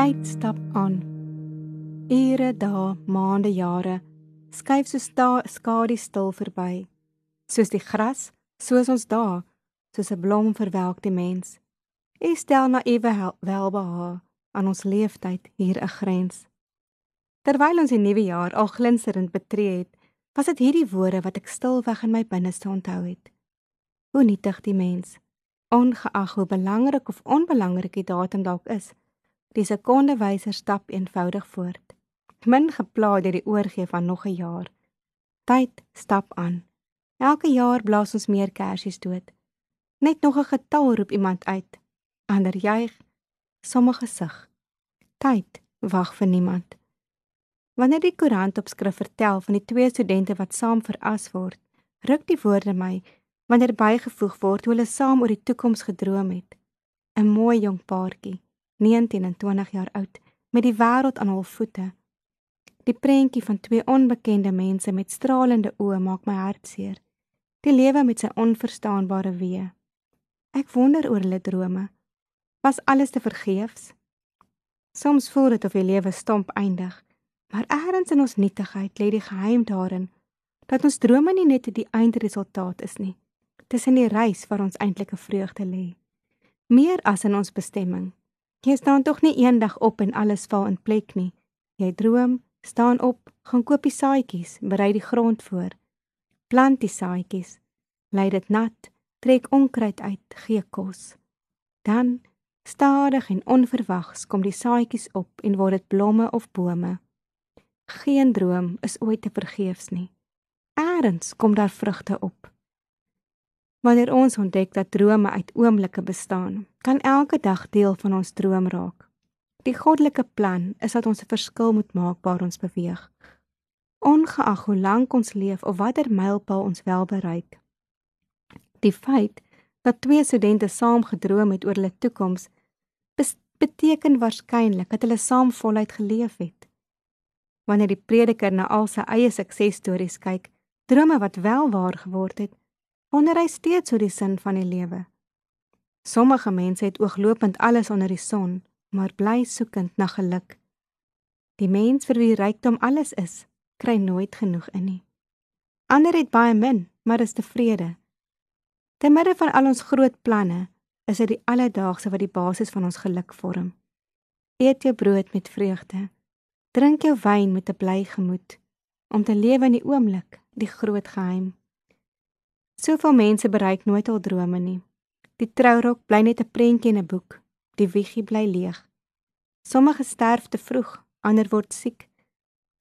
Tyd stap aan. Ure, dae, maande, jare skuif so skadu stil verby. Soos die gras, soos ons dae, soos 'n blom verwelk die mens. U stel naïewe welbehae aan ons leeftyd hier 'n grens. Terwyl ons die nuwe jaar al glinsterend betree het, was dit hierdie woorde wat ek stilweg in my binneste onthou het. Hoe nietig die mens, ongeag hoe belangrik of onbelangrik die datum dalk is, Die sekondewyser stap eenvoudig voort. Min gepla deur die oorgee van nog 'n jaar. Tyd stap aan. Elke jaar blaas ons meer kersies dood. Net nog 'n getal roep iemand uit. Ander juig, sommige sug. Tyd wag vir niemand. Wanneer die koerant op skrif vertel van die twee studente wat saam veras word, ruk die woorde my wanneer bygevoeg word hoe hulle saam oor die toekoms gedroom het. 'n Mooi jong paartjie 19 en 20 jaar oud, met die wêreld aan hul voete. Die prentjie van twee onbekende mense met stralende oë maak my hart seer. Die lewe met sy onverstaanbare weë. Ek wonder oor hulle drome. Was alles te vergeefs? Soms voel dit of die lewe stomp eindig, maar eers in ons nietigheid lê die geheim daarin dat ons drome nie net die eindresultaat is nie. Dis in die reis waar ons eintlik 'n vreugde lê. Meer as in ons bestemming. Jy staan tog nie eendag op en alles val in plek nie. Jy droom, staan op, gaan koop die saadjies, berei die grond voor. Plant die saadjies. Lei dit nat, trek onkruid uit, gee kos. Dan stadig en onverwags kom die saadjies op en word dit blomme of bome. Geen droom is ooit te vergeefs nie. Eerens kom daar vrugte op. Wanneer ons ontdek dat drome uit oomblikke bestaan, kan elke dag deel van ons droom raak. Die goddelike plan is dat ons 'n verskil moet maak waar ons beweeg. Ongeag hoe lank ons leef of watter mylpaal ons wel bereik. Die feit dat twee studente saam gedroom het oor hulle toekoms, beteken waarskynlik dat hulle saam voluit geleef het. Wanneer die prediker na al sy eie suksesstories kyk, drome wat wel waar geword het, wonder hy steeds oor die sin van die lewe. Sommige mense het ooglopend alles onder die son, maar bly soekend na geluk. Die mens vir wie rykdom alles is, kry nooit genoeg in nie. Ander het baie min, maar is tevrede. Te midde van al ons groot planne, is dit die alledaagse wat die basis van ons geluk vorm. Eet jou brood met vreugde. Drink jou wyn met 'n bly gemoed om te lewe in die oomblik, die groot geheim. Soveel mense bereik nooit hul drome nie. Die trourok bly net 'n prentjie in 'n boek. Die wiegie bly leeg. Sommige sterf te vroeg, ander word siek.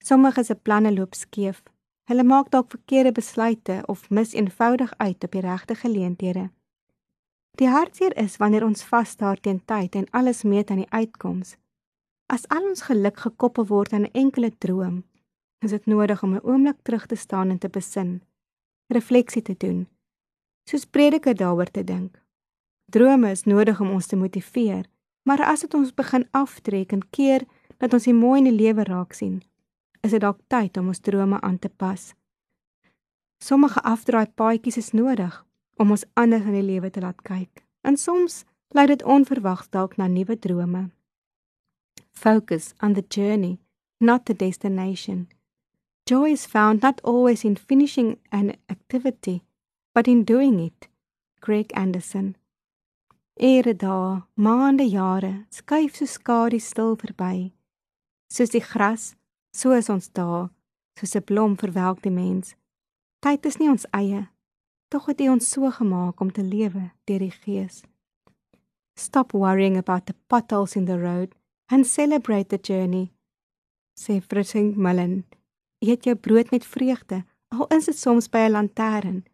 Sommige se planne loop skeef. Hulle maak dalk verkeerde besluite of mis eenvoudig uit op die regte geleenthede. Die hartseer is wanneer ons vasstaar teen tyd en alles meet aan die uitkoms. As al ons geluk gekoppel word aan 'n enkele droom, is dit nodig om 'n oomblik terug te staan en te besin refleksie te doen, soos prediker daaroor te dink. Drome is nodig om ons te motiveer, maar as dit ons begin aftrek en keer dat ons die mooi in die lewe raak sien, is dit dalk tyd om ons drome aan te pas. Sommige afdraai paadjies is nodig om ons anders in die lewe te laat kyk. En soms lei dit onverwags dalk na nuwe drome. Focus on the journey, not the destination. Joy is found not always in finishing an activity, but in doing it. Greg Anderson. Ere dae, maande, jare skuif so skadu stil verby. Soos die gras, so is ons dae, soos 'n blom verwelk die mens. Tyd is nie ons eie, tog het U ons so gemaak om te lewe deur die Gees. Stop worrying about the potholes in the road and celebrate the journey. Sê Fritsing Mullen eet jou brood met vreugde, al is dit soms by 'n lantern.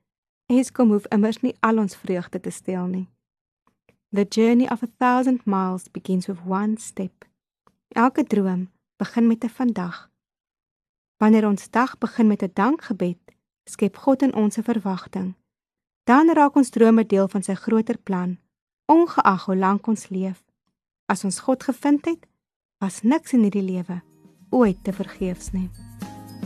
Eskom hoef immers nie al ons vreugde te steel nie. The journey of a thousand miles begins with one step. Elke droom begin met 'n vandag. Wanneer ons dag begin met 'n dankgebed, skep God in ons 'n verwagting. Dan raak ons drome deel van sy groter plan, ongeag hoe lank ons leef. As ons God gevind het, was niks in hierdie lewe ooit te vergeefs nie.